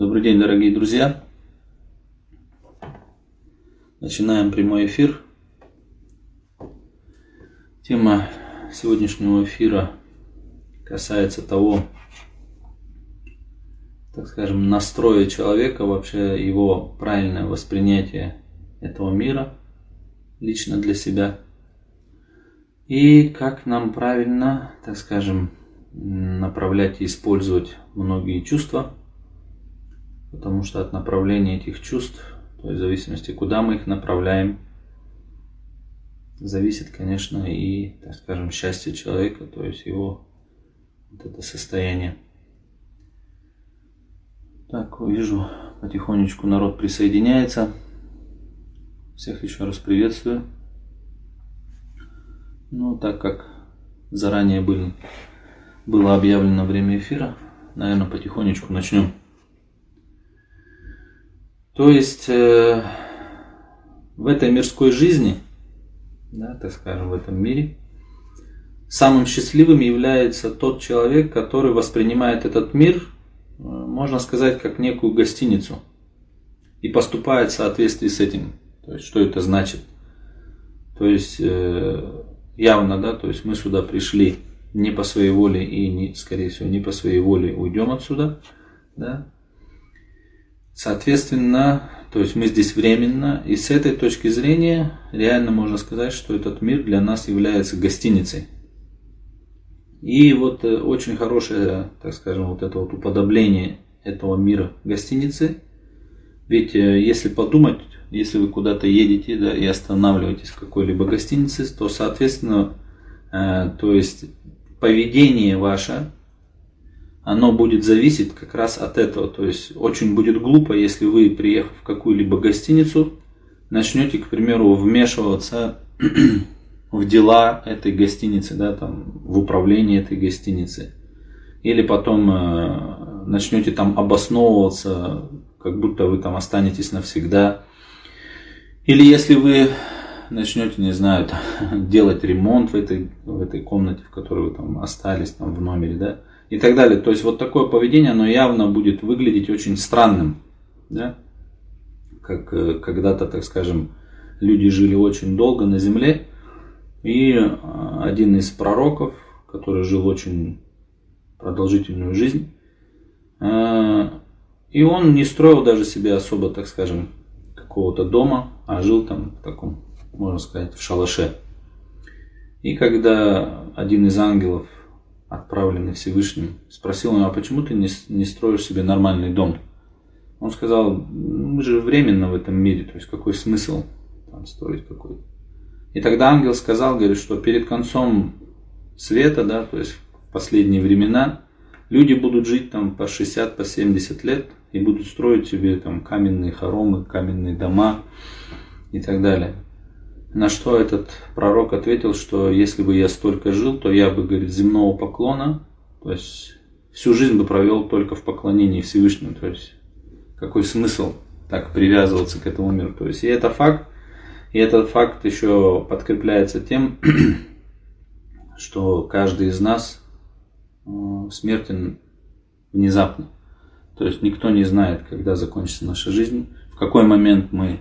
Добрый день, дорогие друзья. Начинаем прямой эфир. Тема сегодняшнего эфира касается того, так скажем, настроя человека, вообще его правильное воспринятие этого мира лично для себя. И как нам правильно, так скажем, направлять и использовать многие чувства, потому что от направления этих чувств, то есть в зависимости, куда мы их направляем, зависит, конечно, и, так скажем, счастье человека, то есть его вот это состояние. Так, вижу, потихонечку народ присоединяется. Всех еще раз приветствую. Ну, так как заранее были, было объявлено время эфира, наверное, потихонечку начнем. То есть э, в этой мирской жизни, да, так скажем, в этом мире, самым счастливым является тот человек, который воспринимает этот мир, э, можно сказать, как некую гостиницу и поступает в соответствии с этим. То есть, что это значит? То есть, э, явно, да, то есть мы сюда пришли не по своей воле и, не, скорее всего, не по своей воле уйдем отсюда, да. Соответственно, то есть мы здесь временно, и с этой точки зрения реально можно сказать, что этот мир для нас является гостиницей. И вот э, очень хорошее, так скажем, вот это вот уподобление этого мира гостиницы. Ведь э, если подумать, если вы куда-то едете да, и останавливаетесь в какой-либо гостинице, то, соответственно, э, то есть поведение ваше, оно будет зависеть как раз от этого. То есть очень будет глупо, если вы, приехав в какую-либо гостиницу, начнете, к примеру, вмешиваться в дела этой гостиницы, да, там, в управление этой гостиницы. Или потом э, начнете там обосновываться, как будто вы там останетесь навсегда. Или если вы начнете, не знаю, там, делать ремонт в этой, в этой комнате, в которой вы там остались, там в номере, да, и так далее. То есть вот такое поведение, оно явно будет выглядеть очень странным, да, как э, когда-то, так скажем, люди жили очень долго на земле, и э, один из пророков, который жил очень продолжительную жизнь, э, и он не строил даже себе особо, так скажем, какого-то дома, а жил там в таком можно сказать, в шалаше. И когда один из ангелов, отправленный Всевышним, спросил его, а почему ты не, не строишь себе нормальный дом? Он сказал, «Ну, мы же временно в этом мире, то есть какой смысл там строить какой-то. И тогда ангел сказал, говорит, что перед концом света, да, то есть в последние времена, люди будут жить там по 60, по 70 лет и будут строить себе там каменные хоромы, каменные дома и так далее. На что этот пророк ответил, что если бы я столько жил, то я бы, говорит, земного поклона, то есть всю жизнь бы провел только в поклонении Всевышнему. То есть какой смысл так привязываться к этому миру. То есть и это факт, и этот факт еще подкрепляется тем, что каждый из нас э, смертен внезапно. То есть никто не знает, когда закончится наша жизнь, в какой момент мы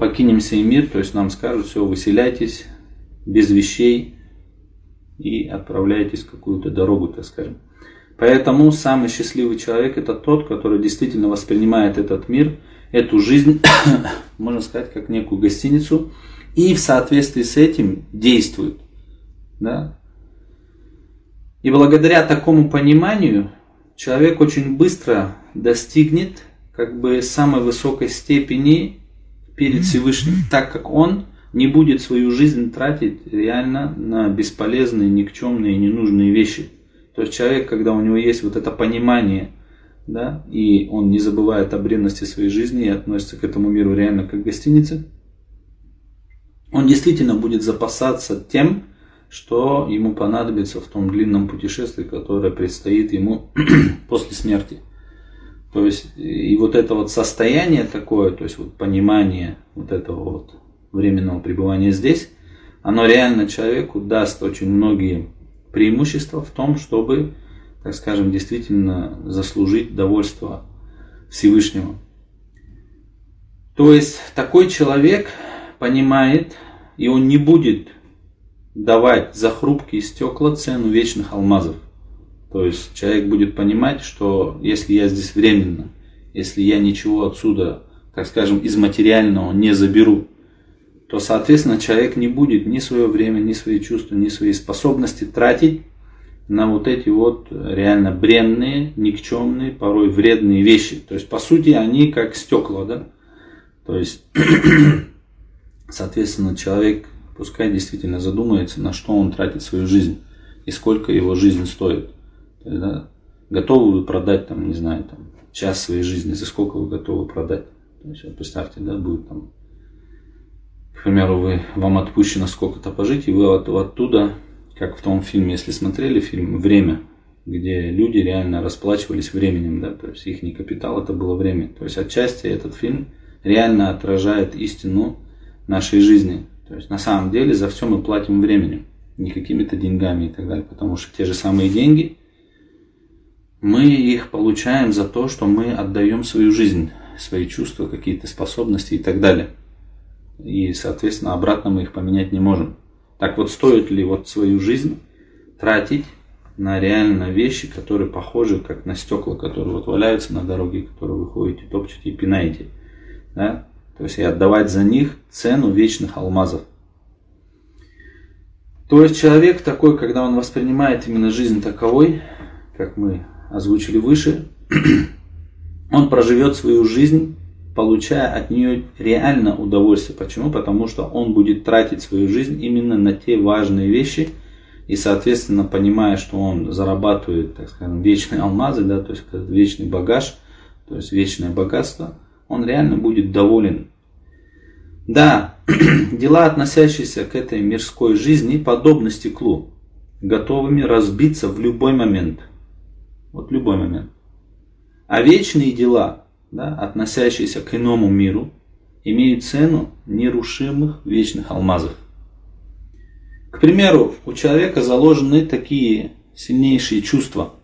покинем сей мир, то есть нам скажут, все, выселяйтесь без вещей и отправляйтесь в какую-то дорогу, так скажем. Поэтому самый счастливый человек это тот, который действительно воспринимает этот мир, эту жизнь, можно сказать, как некую гостиницу, и в соответствии с этим действует. Да? И благодаря такому пониманию человек очень быстро достигнет как бы самой высокой степени перед Всевышним, так как он не будет свою жизнь тратить реально на бесполезные, никчемные, ненужные вещи. То есть человек, когда у него есть вот это понимание, да, и он не забывает о бренности своей жизни и относится к этому миру реально как к гостинице, он действительно будет запасаться тем, что ему понадобится в том длинном путешествии, которое предстоит ему после смерти. То есть и вот это вот состояние такое, то есть вот понимание вот этого вот временного пребывания здесь, оно реально человеку даст очень многие преимущества в том, чтобы, так скажем, действительно заслужить довольство Всевышнего. То есть такой человек понимает, и он не будет давать за хрупкие стекла цену вечных алмазов. То есть человек будет понимать, что если я здесь временно, если я ничего отсюда, так скажем, из материального не заберу, то, соответственно, человек не будет ни свое время, ни свои чувства, ни свои способности тратить на вот эти вот реально бренные, никчемные, порой вредные вещи. То есть, по сути, они как стекла, да? То есть, соответственно, человек пускай действительно задумается, на что он тратит свою жизнь и сколько его жизнь стоит. Да, готовы вы продать, там, не знаю, там, час своей жизни, за сколько вы готовы продать. То есть, вот представьте, да, будет там, к примеру, вы, вам отпущено сколько-то пожить, и вы от, оттуда, как в том фильме, если смотрели фильм «Время», где люди реально расплачивались временем, да, то есть их не капитал, это было время. То есть отчасти этот фильм реально отражает истину нашей жизни. То есть на самом деле за все мы платим временем, не какими-то деньгами и так далее. Потому что те же самые деньги, мы их получаем за то, что мы отдаем свою жизнь, свои чувства, какие-то способности и так далее. И, соответственно, обратно мы их поменять не можем. Так вот, стоит ли вот свою жизнь тратить на реально вещи, которые похожи как на стекла, которые вот валяются на дороге, которые вы ходите, топчете и пинаете. Да? То есть и отдавать за них цену вечных алмазов. То есть человек такой, когда он воспринимает именно жизнь таковой, как мы озвучили выше, он проживет свою жизнь, получая от нее реально удовольствие. Почему? Потому что он будет тратить свою жизнь именно на те важные вещи, и, соответственно, понимая, что он зарабатывает, так скажем, вечные алмазы, да, то есть вечный багаж, то есть вечное богатство – он реально будет доволен. Да, дела, относящиеся к этой мирской жизни, подобны стеклу, готовыми разбиться в любой момент. Вот любой момент. А вечные дела, да, относящиеся к иному миру, имеют цену нерушимых вечных алмазов. К примеру, у человека заложены такие сильнейшие чувства,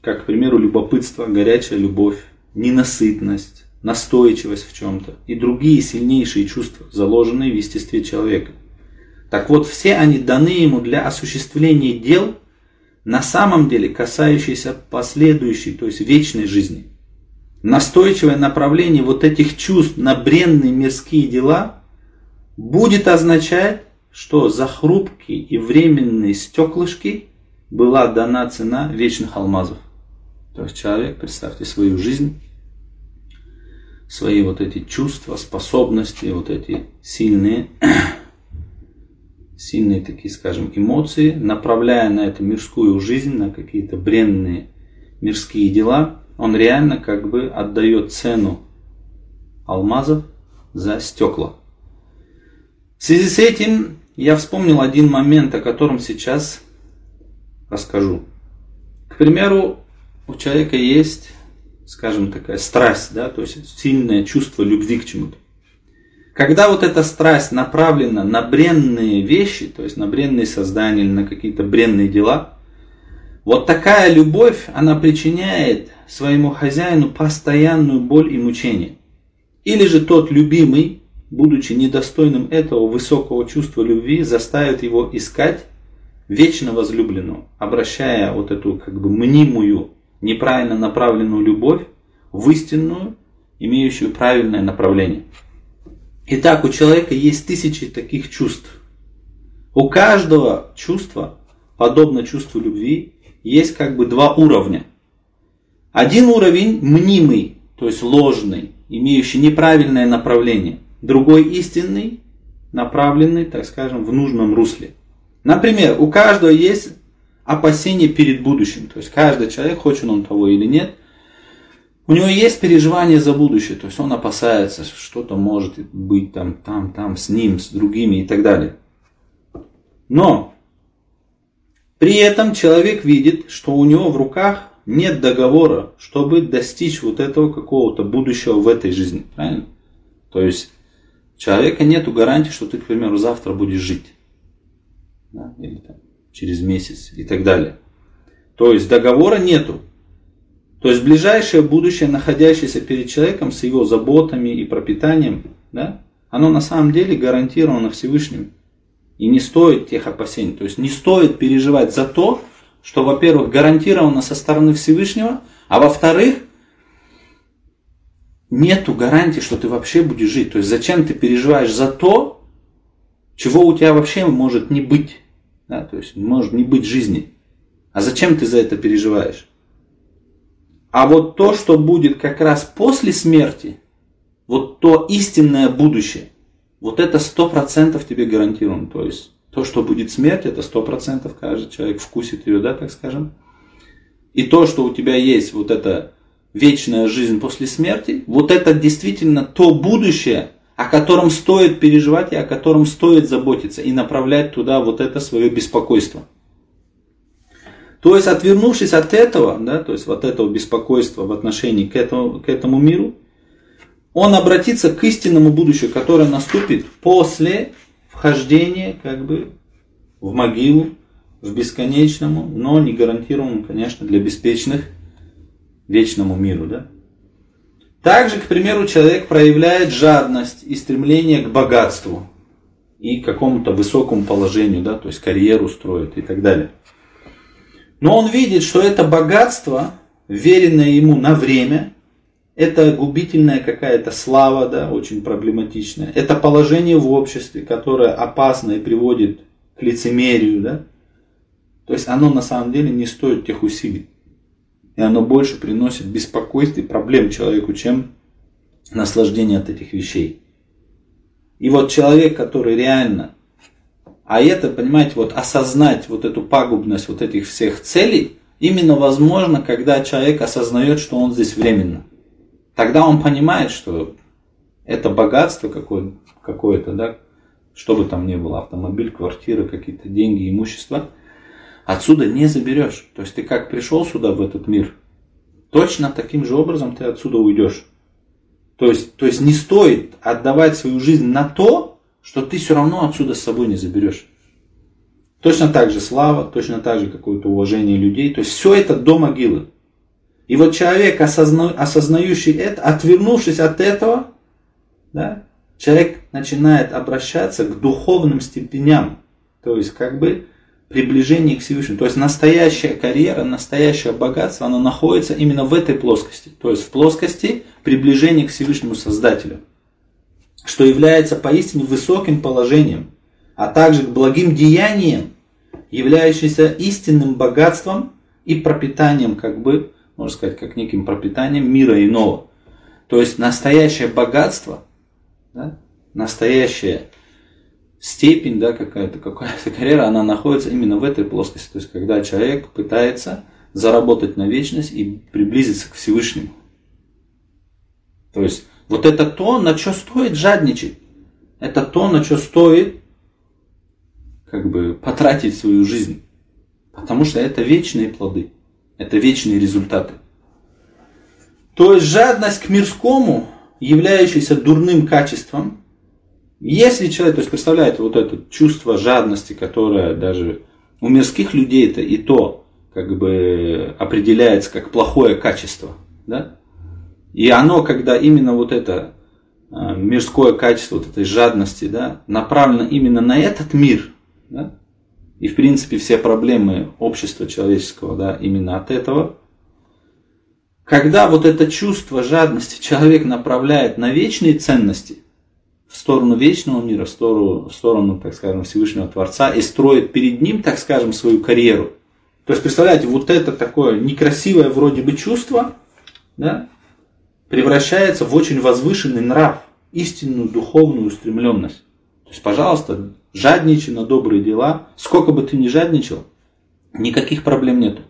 как, к примеру, любопытство, горячая любовь, ненасытность, настойчивость в чем-то и другие сильнейшие чувства, заложенные в естестве человека. Так вот, все они даны ему для осуществления дел, на самом деле касающиеся последующей, то есть вечной жизни. Настойчивое направление вот этих чувств на бренные мирские дела будет означать, что за хрупкие и временные стеклышки была дана цена вечных алмазов. То есть человек, представьте свою жизнь, свои вот эти чувства, способности, вот эти сильные, сильные такие, скажем, эмоции, направляя на эту мирскую жизнь, на какие-то бренные мирские дела, он реально как бы отдает цену алмазов за стекла. В связи с этим я вспомнил один момент, о котором сейчас расскажу. К примеру, у человека есть скажем, такая страсть, да, то есть сильное чувство любви к чему-то. Когда вот эта страсть направлена на бренные вещи, то есть на бренные создания или на какие-то бренные дела, вот такая любовь, она причиняет своему хозяину постоянную боль и мучение. Или же тот любимый, будучи недостойным этого высокого чувства любви, заставит его искать вечно возлюбленного, обращая вот эту как бы мнимую неправильно направленную любовь в истинную, имеющую правильное направление. Итак, у человека есть тысячи таких чувств. У каждого чувства, подобно чувству любви, есть как бы два уровня. Один уровень мнимый, то есть ложный, имеющий неправильное направление. Другой истинный, направленный, так скажем, в нужном русле. Например, у каждого есть опасение перед будущим. То есть каждый человек, хочет он того или нет, у него есть переживание за будущее, то есть он опасается, что что-то может быть там, там, там, с ним, с другими и так далее. Но при этом человек видит, что у него в руках нет договора, чтобы достичь вот этого какого-то будущего в этой жизни. Правильно? То есть у человека нет гарантии, что ты, к примеру, завтра будешь жить. Да? Или там, через месяц и так далее. То есть договора нету. То есть ближайшее будущее, находящееся перед человеком с его заботами и пропитанием, да, оно на самом деле гарантировано Всевышним. И не стоит тех опасений. То есть не стоит переживать за то, что, во-первых, гарантировано со стороны Всевышнего, а во-вторых, нету гарантии, что ты вообще будешь жить. То есть зачем ты переживаешь за то, чего у тебя вообще может не быть. Да? То есть может не быть жизни. А зачем ты за это переживаешь? А вот то, что будет как раз после смерти, вот то истинное будущее, вот это сто процентов тебе гарантировано. То есть то, что будет смерть, это сто процентов каждый человек вкусит ее, да, так скажем. И то, что у тебя есть вот эта вечная жизнь после смерти, вот это действительно то будущее, о котором стоит переживать и о котором стоит заботиться и направлять туда вот это свое беспокойство. То есть, отвернувшись от этого, да, то есть вот этого беспокойства в отношении к этому, к этому миру, он обратится к истинному будущему, которое наступит после вхождения как бы в могилу, в бесконечному, но не гарантированному, конечно, для беспечных вечному миру. Да? Также, к примеру, человек проявляет жадность и стремление к богатству и какому-то высокому положению, да, то есть карьеру строит и так далее. Но он видит, что это богатство, веренное ему на время, это губительная какая-то слава, да, очень проблематичная. Это положение в обществе, которое опасно и приводит к лицемерию, да. То есть оно на самом деле не стоит тех усилий и оно больше приносит беспокойств и проблем человеку, чем наслаждение от этих вещей. И вот человек, который реально, а это, понимаете, вот осознать вот эту пагубность вот этих всех целей, именно возможно, когда человек осознает, что он здесь временно. Тогда он понимает, что это богатство какое- какое-то, да, что бы там ни было, автомобиль, квартира, какие-то деньги, имущество – отсюда не заберешь. То есть ты как пришел сюда, в этот мир, точно таким же образом ты отсюда уйдешь. То есть, то есть не стоит отдавать свою жизнь на то, что ты все равно отсюда с собой не заберешь. Точно так же слава, точно так же какое-то уважение людей. То есть все это до могилы. И вот человек, осозна, осознающий это, отвернувшись от этого, да, человек начинает обращаться к духовным степеням. То есть как бы приближение к Всевышнему. То есть настоящая карьера, настоящее богатство, оно находится именно в этой плоскости. То есть в плоскости приближения к Всевышнему Создателю. Что является поистине высоким положением, а также к благим деяниям, являющимся истинным богатством и пропитанием, как бы, можно сказать, как неким пропитанием мира иного. То есть настоящее богатство, да, настоящее степень, да, какая-то, какая-то карьера, она находится именно в этой плоскости. То есть, когда человек пытается заработать на вечность и приблизиться к Всевышнему. То есть, вот это то, на что стоит жадничать. Это то, на что стоит как бы потратить свою жизнь. Потому что это вечные плоды. Это вечные результаты. То есть жадность к мирскому, являющаяся дурным качеством, если человек, то есть представляете вот это чувство жадности, которое даже у мирских людей это и то как бы определяется как плохое качество, да? И оно, когда именно вот это а, мирское качество вот этой жадности, да, направлено именно на этот мир, да, и в принципе все проблемы общества человеческого, да, именно от этого, когда вот это чувство жадности человек направляет на вечные ценности, в сторону вечного мира, в сторону, в сторону, так скажем, Всевышнего Творца и строит перед ним, так скажем, свою карьеру. То есть, представляете, вот это такое некрасивое вроде бы чувство, да, превращается в очень возвышенный нрав, истинную духовную устремленность. То есть, пожалуйста, жадничай на добрые дела. Сколько бы ты ни жадничал, никаких проблем нету.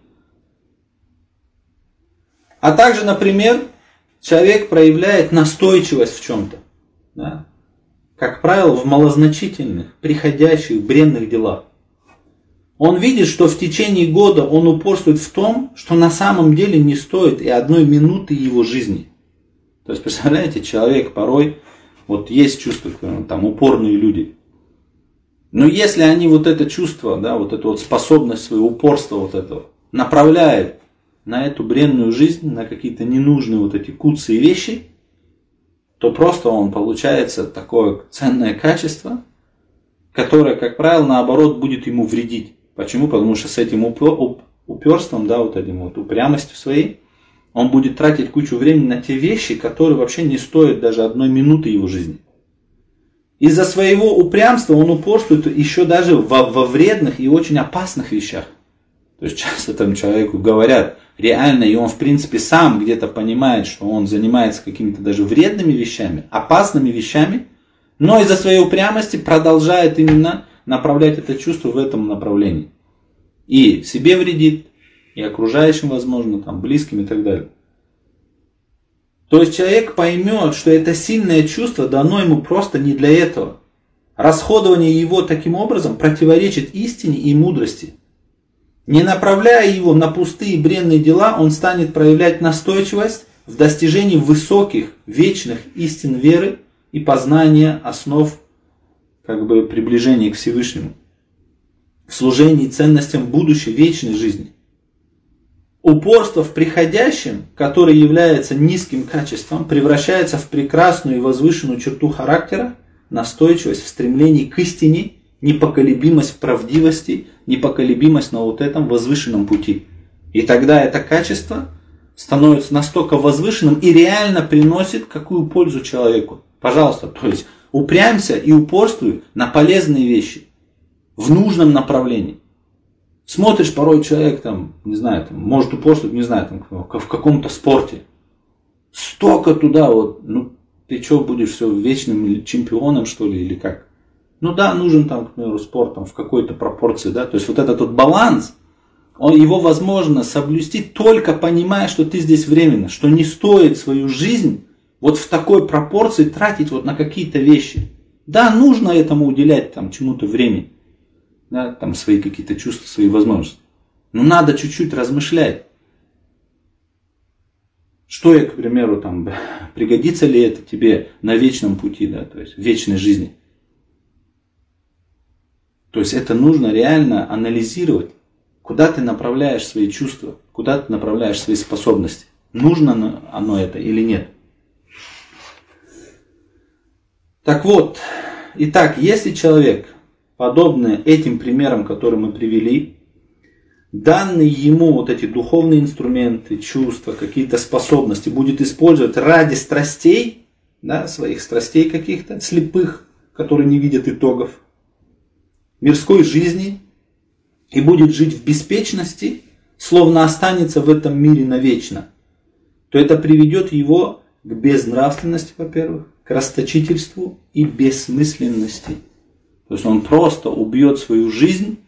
А также, например, человек проявляет настойчивость в чем-то. Да? как правило, в малозначительных, приходящих, бренных делах. Он видит, что в течение года он упорствует в том, что на самом деле не стоит и одной минуты его жизни. То есть, представляете, человек порой, вот есть чувство, там упорные люди. Но если они вот это чувство, да, вот эту вот способность своего упорства вот этого направляют на эту бренную жизнь, на какие-то ненужные вот эти куцы и вещи, то просто он получается такое ценное качество, которое, как правило, наоборот будет ему вредить. Почему? Потому что с этим уперством, да, вот этим вот упрямостью своей, он будет тратить кучу времени на те вещи, которые вообще не стоят даже одной минуты его жизни. Из-за своего упрямства он упорствует еще даже во, во вредных и очень опасных вещах. То есть часто там человеку говорят реально, и он в принципе сам где-то понимает, что он занимается какими-то даже вредными вещами, опасными вещами, но из-за своей упрямости продолжает именно направлять это чувство в этом направлении. И себе вредит, и окружающим, возможно, там, близким и так далее. То есть человек поймет, что это сильное чувство дано ему просто не для этого. Расходование его таким образом противоречит истине и мудрости. Не направляя его на пустые бренные дела, он станет проявлять настойчивость в достижении высоких, вечных истин веры и познания основ как бы приближения к Всевышнему, в служении ценностям будущей вечной жизни. Упорство в приходящем, которое является низким качеством, превращается в прекрасную и возвышенную черту характера, настойчивость в стремлении к истине, непоколебимость в правдивости, непоколебимость на вот этом возвышенном пути. И тогда это качество становится настолько возвышенным и реально приносит какую пользу человеку. Пожалуйста, то есть упрямься и упорствуй на полезные вещи в нужном направлении. Смотришь, порой человек там, не знаю, там, может упорствовать, не знаю, там, в каком-то спорте. Столько туда вот, ну, ты что, будешь все вечным чемпионом, что ли, или как? Ну да, нужен там, к примеру, спорт там, в какой-то пропорции, да, то есть вот этот вот баланс, он, его возможно соблюсти только понимая, что ты здесь временно, что не стоит свою жизнь вот в такой пропорции тратить вот на какие-то вещи. Да, нужно этому уделять там чему-то время, да, там свои какие-то чувства, свои возможности. Но надо чуть-чуть размышлять. Что я, к примеру, там, пригодится ли это тебе на вечном пути, да, то есть в вечной жизни. То есть это нужно реально анализировать, куда ты направляешь свои чувства, куда ты направляешь свои способности. Нужно оно это или нет. Так вот, итак, если человек, подобный этим примерам, которые мы привели, данные ему вот эти духовные инструменты, чувства, какие-то способности будет использовать ради страстей, да, своих страстей каких-то, слепых, которые не видят итогов, мирской жизни и будет жить в беспечности, словно останется в этом мире навечно, то это приведет его к безнравственности, во-первых, к расточительству и бессмысленности. То есть он просто убьет свою жизнь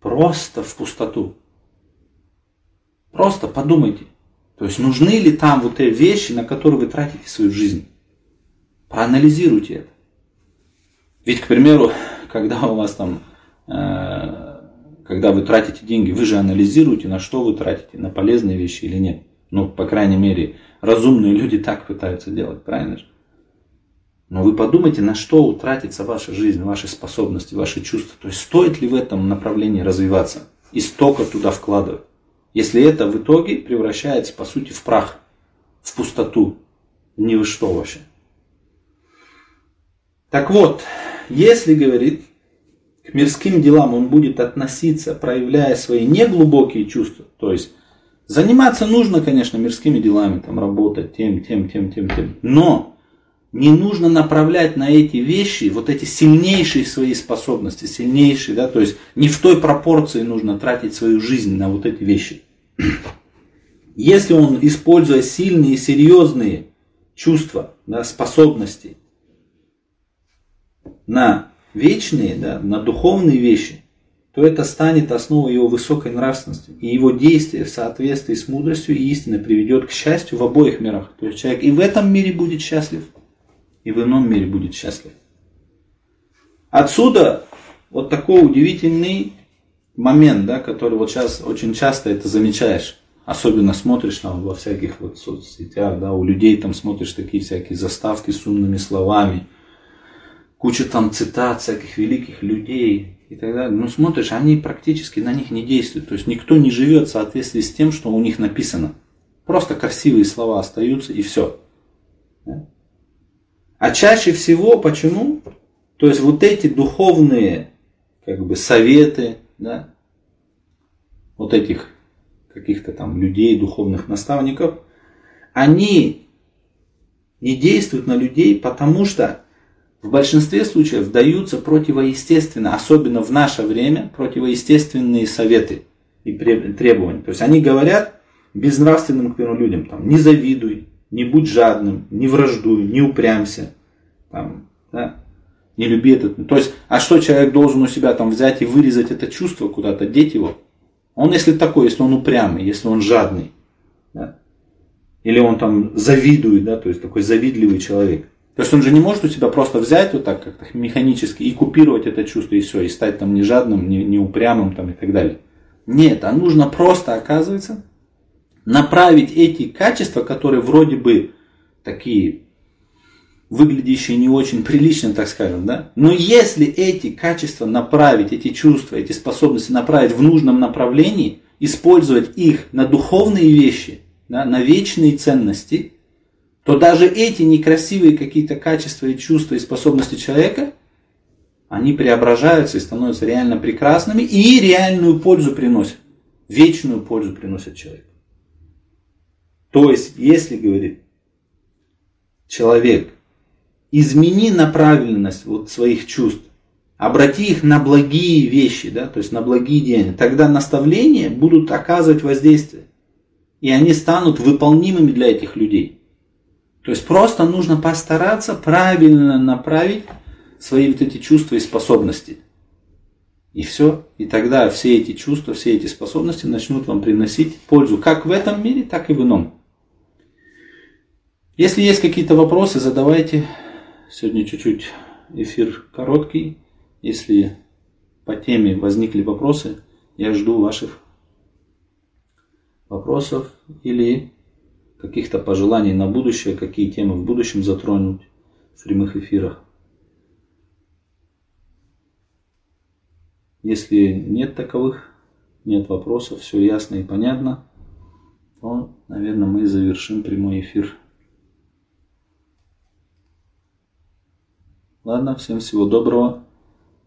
просто в пустоту. Просто подумайте. То есть нужны ли там вот те вещи, на которые вы тратите свою жизнь? Проанализируйте это. Ведь, к примеру, когда у вас там, э, когда вы тратите деньги, вы же анализируете, на что вы тратите, на полезные вещи или нет. Ну, по крайней мере, разумные люди так пытаются делать, правильно же? Но вы подумайте, на что утратится ваша жизнь, ваши способности, ваши чувства. То есть стоит ли в этом направлении развиваться и столько туда вкладывать. Если это в итоге превращается, по сути, в прах, в пустоту, ни вы что вообще. Так вот, если, говорит, к мирским делам он будет относиться, проявляя свои неглубокие чувства, то есть заниматься нужно, конечно, мирскими делами, там работать тем, тем, тем, тем, тем, но не нужно направлять на эти вещи вот эти сильнейшие свои способности, сильнейшие, да, то есть не в той пропорции нужно тратить свою жизнь на вот эти вещи. Если он, используя сильные, серьезные чувства, да, способности на вечные, да, на духовные вещи, то это станет основой его высокой нравственности. И его действие в соответствии с мудростью и истиной приведет к счастью в обоих мирах. То есть человек и в этом мире будет счастлив, и в ином мире будет счастлив. Отсюда вот такой удивительный момент, да, который вот сейчас очень часто это замечаешь. Особенно смотришь там во всяких вот соцсетях, да, у людей там смотришь такие всякие заставки с умными словами, куча там цитат всяких великих людей и так далее. Ну, смотришь, они практически на них не действуют. То есть никто не живет в соответствии с тем, что у них написано. Просто красивые слова остаются и все. А чаще всего почему? То есть вот эти духовные как бы советы, да, вот этих каких-то там людей, духовных наставников, они не действуют на людей, потому что в большинстве случаев даются противоестественно, особенно в наше время, противоестественные советы и требования. То есть они говорят безнравственным, к людям, там, не завидуй, не будь жадным, не враждуй, не упрямся, там, да, не люби этот. То есть, а что человек должен у себя там взять и вырезать это чувство куда-то, деть его? Он, если такой, если он упрямый, если он жадный, да, или он там завидует, да, то есть такой завидливый человек. То есть он же не может у себя просто взять вот так как-то механически и купировать это чувство и все, и стать там не жадным, не, не упрямым там и так далее. Нет, а нужно просто, оказывается, направить эти качества, которые вроде бы такие выглядящие не очень прилично, так скажем, да? Но если эти качества направить, эти чувства, эти способности направить в нужном направлении, использовать их на духовные вещи, да, на вечные ценности, то даже эти некрасивые какие-то качества и чувства и способности человека, они преображаются и становятся реально прекрасными и реальную пользу приносят, вечную пользу приносят человеку. То есть, если, говорит человек, измени направленность вот своих чувств, обрати их на благие вещи, да, то есть на благие деяния, тогда наставления будут оказывать воздействие. И они станут выполнимыми для этих людей. То есть просто нужно постараться правильно направить свои вот эти чувства и способности. И все. И тогда все эти чувства, все эти способности начнут вам приносить пользу как в этом мире, так и в ином. Если есть какие-то вопросы, задавайте. Сегодня чуть-чуть эфир короткий. Если по теме возникли вопросы, я жду ваших вопросов или каких-то пожеланий на будущее, какие темы в будущем затронуть в прямых эфирах. Если нет таковых, нет вопросов, все ясно и понятно, то, наверное, мы завершим прямой эфир. Ладно, всем всего доброго.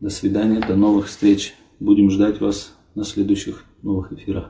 До свидания, до новых встреч. Будем ждать вас на следующих новых эфирах.